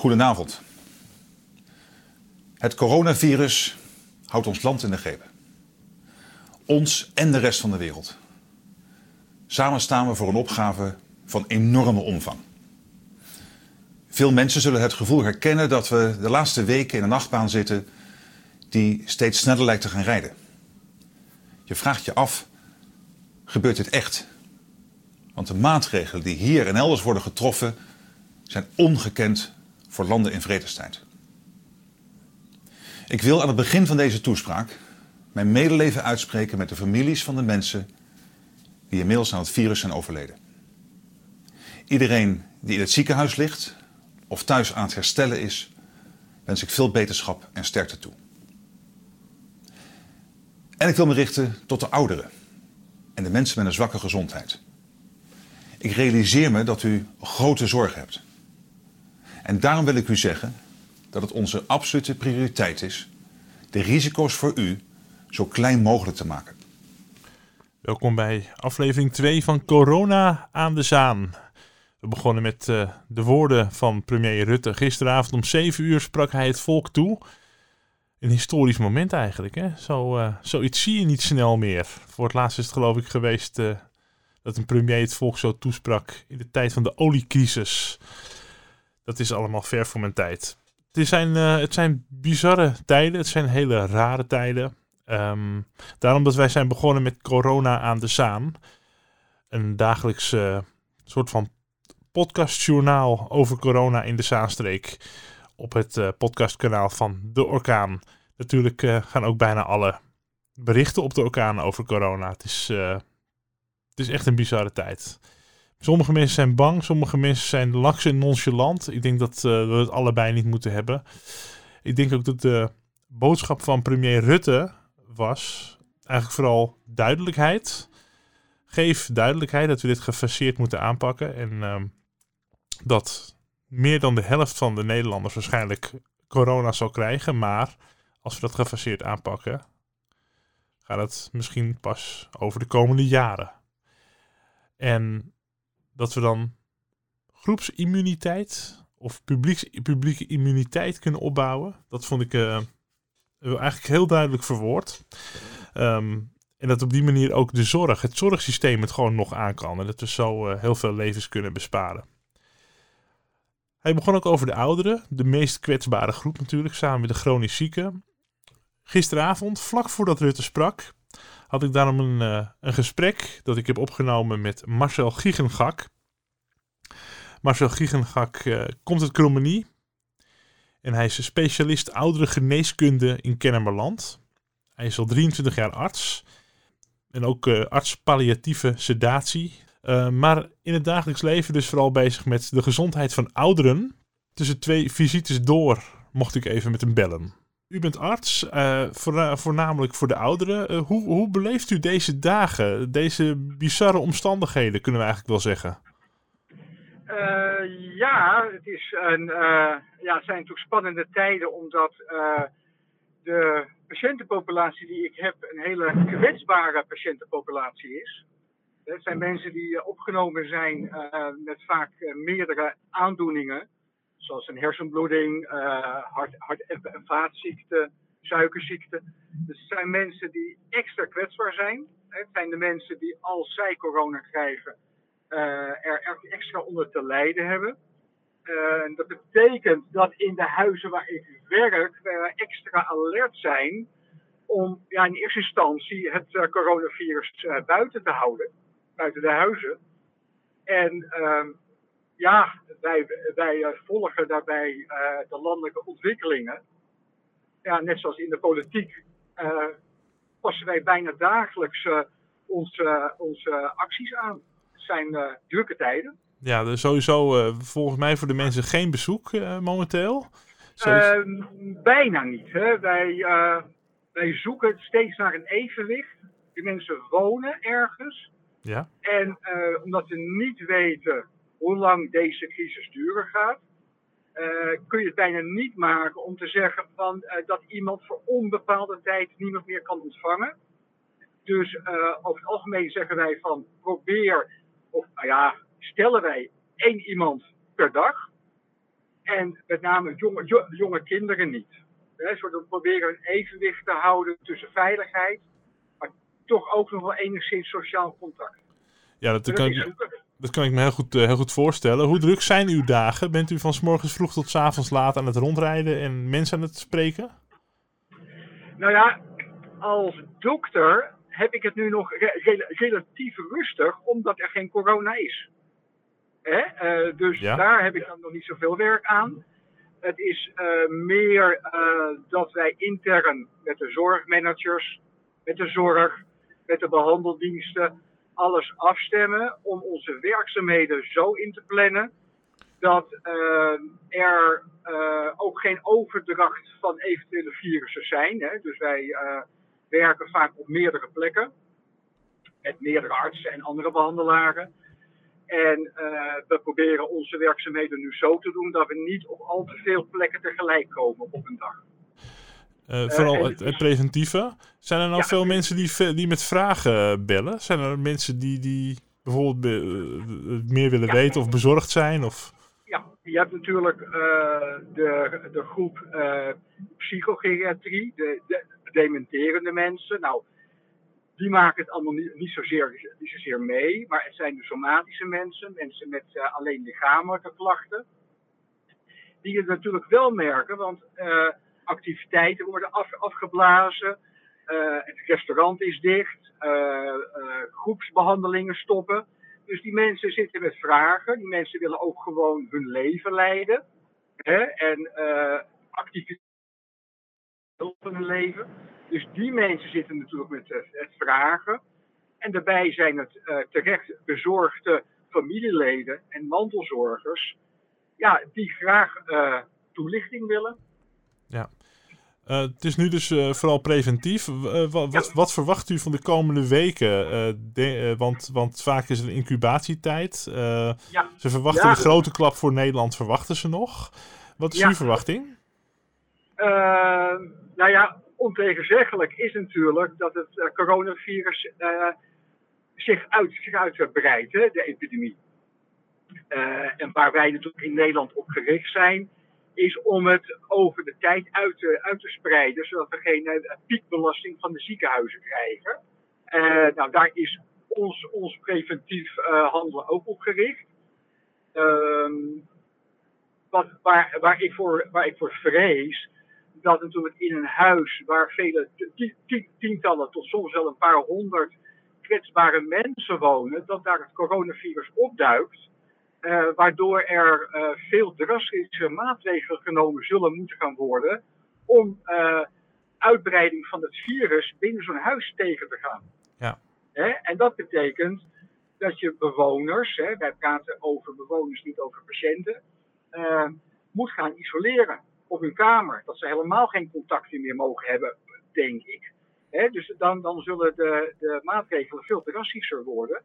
Goedenavond. Het coronavirus houdt ons land in de greep. Ons en de rest van de wereld. Samen staan we voor een opgave van enorme omvang. Veel mensen zullen het gevoel herkennen dat we de laatste weken in een nachtbaan zitten die steeds sneller lijkt te gaan rijden. Je vraagt je af, gebeurt dit echt? Want de maatregelen die hier en elders worden getroffen zijn ongekend voor landen in vredestijd. Ik wil aan het begin van deze toespraak mijn medeleven uitspreken met de families van de mensen die inmiddels aan het virus zijn overleden. Iedereen die in het ziekenhuis ligt of thuis aan het herstellen is, wens ik veel beterschap en sterkte toe. En ik wil me richten tot de ouderen en de mensen met een zwakke gezondheid. Ik realiseer me dat u grote zorg hebt. En daarom wil ik u zeggen dat het onze absolute prioriteit is de risico's voor u zo klein mogelijk te maken. Welkom bij aflevering 2 van Corona aan de Zaan. We begonnen met uh, de woorden van premier Rutte. Gisteravond om 7 uur sprak hij het volk toe. Een historisch moment eigenlijk. Hè? Zo, uh, zoiets zie je niet snel meer. Voor het laatst is het geloof ik geweest uh, dat een premier het volk zo toesprak in de tijd van de oliecrisis. Dat is allemaal ver voor mijn tijd. Het zijn, uh, het zijn bizarre tijden, het zijn hele rare tijden. Um, daarom dat wij zijn begonnen met Corona aan de Zaan. Een dagelijks uh, soort van podcastjournaal over corona in de Zaanstreek. Op het uh, podcastkanaal van De Orkaan. Natuurlijk gaan ook bijna alle berichten op de orkaan over corona. Het is, het is echt een bizarre tijd. Sommige mensen zijn bang, sommige mensen zijn laks en nonchalant. Ik denk dat uh, we het allebei niet moeten hebben. Ik denk ook dat de boodschap van premier Rutte was eigenlijk vooral duidelijkheid. Geef duidelijkheid dat we dit gefaseerd moeten aanpakken. En uh, dat meer dan de helft van de Nederlanders waarschijnlijk corona zal krijgen. Maar als we dat gefaseerd aanpakken, gaat het misschien pas over de komende jaren. En dat we dan groepsimmuniteit of publieke immuniteit kunnen opbouwen. Dat vond ik uh, eigenlijk heel duidelijk verwoord. Um, en dat op die manier ook de zorg, het zorgsysteem het gewoon nog aan kan. En dat we zo uh, heel veel levens kunnen besparen. Hij begon ook over de ouderen, de meest kwetsbare groep natuurlijk, samen met de chronisch zieken. Gisteravond, vlak voordat Rutte sprak, had ik daarom een, uh, een gesprek dat ik heb opgenomen met Marcel Giegengak. Marcel Giegengak uh, komt uit Krommenie. En hij is specialist oudere geneeskunde in Kennemerland. Hij is al 23 jaar arts. En ook uh, arts palliatieve sedatie. Maar in het dagelijks leven dus vooral bezig met de gezondheid van ouderen. Tussen twee visites door mocht ik even met hem bellen. U bent arts, voor, voornamelijk voor de ouderen. Uh, hoe, hoe beleeft u deze dagen, deze bizarre omstandigheden, kunnen we eigenlijk wel zeggen? Uh, ja, het, is een, ja, zijn natuurlijk spannende tijden, omdat de patiëntenpopulatie die ik heb een hele kwetsbare patiëntenpopulatie is. Het zijn mensen die opgenomen zijn met vaak meerdere aandoeningen zoals een hersenbloeding, uh, hart, en vaatziekten, suikerziekte. Dus het zijn mensen die extra kwetsbaar zijn. Het zijn de mensen die als zij corona krijgen uh, er extra onder te lijden hebben. Uh, dat betekent dat in de huizen waar ik werk we extra alert zijn om ja, in eerste instantie het coronavirus buiten te houden, buiten de huizen. En ehm, ja, wij, wij eh, volgen daarbij uh, de landelijke ontwikkelingen. Ja, net zoals in de politiek uh, passen wij bijna dagelijks onze, onze acties aan. Het zijn drukke tijden. Ja, dus sowieso volgens mij voor de mensen geen bezoek momenteel. Ehm, bijna niet. Hè. Wij, wij zoeken steeds naar een evenwicht. De mensen wonen ergens. Ja. En omdat ze niet weten hoe lang deze crisis duren gaat, uh, kun je het bijna niet maken om te zeggen van, uh, dat iemand voor onbepaalde tijd niemand meer kan ontvangen. Dus uh, over het algemeen zeggen wij van probeer, of nou ja, stellen wij één iemand per dag. En met name jonge, jo- jonge kinderen niet. Zodat we proberen een evenwicht te houden tussen veiligheid, maar toch ook nog wel enigszins sociaal contact. Ja, dat Dat kan, is. Dat kan ik me heel goed, eh, heel goed voorstellen. Hoe druk zijn uw dagen? Bent u van 's morgens vroeg tot 's avonds laat aan het rondrijden en mensen aan het spreken? Nou ja, als dokter heb ik het nu nog re- rela- relatief rustig, omdat er geen corona is. Hè? Eh, dus Ja. daar heb ik dan nog niet zoveel werk aan. Het is eh, meer dat wij intern met de zorgmanagers, met de zorg, met de behandeldiensten, alles afstemmen om onze werkzaamheden zo in te plannen dat eh, er eh, ook geen overdracht van eventuele virussen zijn. Hè? Dus wij eh, werken vaak op meerdere plekken met meerdere artsen en andere behandelaren. En we proberen onze werkzaamheden nu zo te doen dat we niet op al te veel plekken tegelijk komen op een dag. Eh, vooral en- het, het preventieve. Zijn er nou Ja. veel mensen die, die met vragen bellen? Zijn er mensen die, die bijvoorbeeld be- eh, meer willen Ja. weten of bezorgd zijn? Of... Ja, je hebt natuurlijk eh, de, de groep eh, psychogeriatrie, de, de dementerende mensen. Nou, die maken het allemaal niet, niet, zozeer, niet zozeer mee, maar het zijn de somatische mensen, mensen met eh, alleen lichamelijke klachten. Die het natuurlijk wel merken, want eh, activiteiten worden af, afgeblazen, eh, het restaurant is dicht, eh, eh, groepsbehandelingen stoppen. Dus die mensen zitten met vragen. Die mensen willen ook gewoon hun leven leiden. Hè? En eh activiteit van hun leven. Dus die mensen zitten natuurlijk met het, vragen. En daarbij zijn het terecht bezorgde familieleden en mantelzorgers. Ja, die graag toelichting willen. Eh, het is nu dus eh, vooral preventief. Eh, wa- wat, Ja. wat verwacht u van de komende weken? De- want, want vaak is er een incubatietijd. Ja. Ze verwachten Ja. een grote klap voor Nederland, verwachten ze nog. Wat is Ja. uw verwachting? Nou ja, ontegenzeggelijk is natuurlijk dat het coronavirus zich, uit, zich uitbreidt, hè, de epidemie. En waar wij natuurlijk in Nederland op gericht zijn, is om het over de tijd uit te, uit te spreiden, zodat we geen eh, piekbelasting van de ziekenhuizen krijgen. Eh, nou, daar is ons, ons preventief eh, handelen ook op gericht. Ehm, wat, waar, waar, ik voor, waar ik voor vrees, dat natuurlijk in een huis waar vele ti- ti- tientallen tot soms wel een paar honderd kwetsbare mensen wonen, dat daar het coronavirus opduikt. Eh, waardoor er eh, veel drastische maatregelen genomen zullen moeten gaan worden om eh, uitbreiding van het virus binnen zo'n huis tegen te gaan. Ja. Hè? En dat betekent dat je bewoners, hè, wij praten over bewoners, niet over patiënten, moet gaan isoleren op hun kamer. Dat ze helemaal geen contacten meer mogen hebben, denk ik. Hè, dus dan, dan zullen de, de maatregelen veel drastischer worden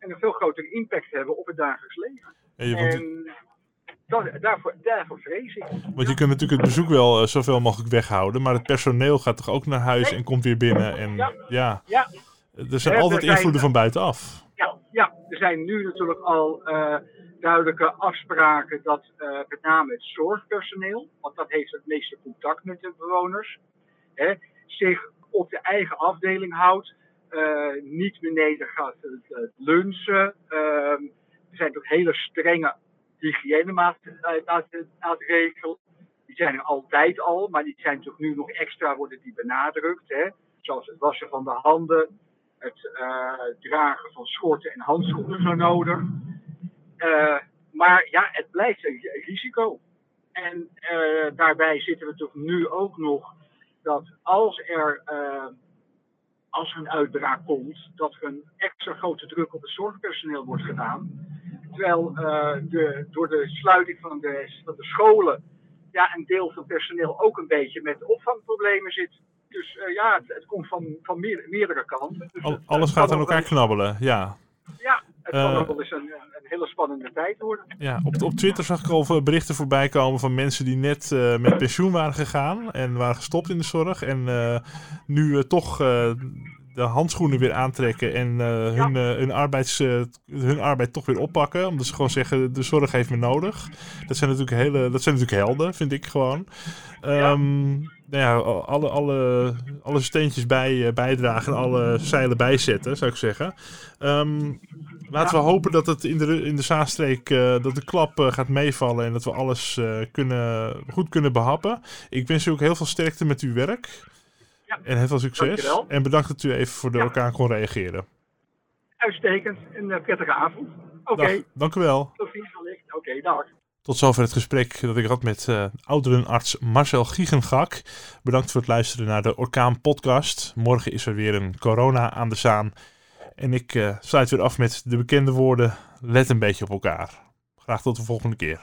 en een veel grotere impact hebben op het dagelijks leven. Ja, En dat, daarvoor, daarvoor vrees ik. want je kunt natuurlijk het bezoek wel eh, zoveel mogelijk weghouden, maar het personeel gaat toch ook naar huis Nee. en komt weer binnen. En Ja. ja, Ja, er zijn altijd er zijn- invloeden van buitenaf. Ja, ja, er zijn nu natuurlijk al eh, duidelijke afspraken dat eh, met name het zorgpersoneel, want dat heeft het meeste contact met de bewoners, hè, zich op de eigen afdeling houdt. Eh, niet beneden gaat het lunchen. Ehm, er zijn ook hele strenge hygiënemaatregelen. Die zijn er altijd al, maar die zijn natuurlijk nu nog extra worden die benadrukt. Hè? Zoals het wassen van de handen, het eh, dragen van schorten en handschoenen zo nodig. Eh, maar ja, het blijft een ri- risico. En eh, daarbij zitten we toch nu ook nog dat als er, eh, als er een uitbraak komt, dat er een extra grote druk op het zorgpersoneel wordt gedaan. Terwijl eh, de, door de sluiting van de, van de scholen ja, een deel van het personeel ook een beetje met opvangproblemen zit. Dus eh, ja, het, het komt van, van meer- meerdere kanten. Dus het- alles het gaat aan elkaar knabbelen, ja. Ja, het kan Eh, ook wel eens een, een hele spannende tijd worden. ja op, op Twitter zag ik al veel berichten voorbij komen van mensen die net eh, met pensioen waren gegaan en waren gestopt in de zorg. En eh, nu eh, toch eh, de handschoenen weer aantrekken en hun, hun, arbeids, hun arbeid toch weer oppakken. Omdat ze gewoon zeggen, de zorg heeft me nodig. Dat zijn natuurlijk, hele, dat zijn natuurlijk helden, vind ik gewoon. Um, nou ja, alle, alle, alle steentjes bij, bijdragen en alle zeilen bijzetten, zou ik zeggen. Um, laten we hopen dat het in de, in de Zaanstreek dat de klap gaat meevallen en dat we alles kunnen, goed kunnen behappen. Ik wens u ook heel veel sterkte met uw werk. Ja. En heel veel succes. Dankjewel. En bedankt dat u even voor de orkaan kon reageren. Uitstekend. Een prettige avond. Oké. Okay. Dank u wel. Oké, dag. Tot zover het gesprek dat ik had met uh, ouderenarts Marcel Giegengak. Bedankt voor het luisteren naar de Orkaan Podcast. Morgen is er weer een corona aan de zaan. En ik uh, sluit weer af met de bekende woorden: let een beetje op elkaar. Graag tot de volgende keer.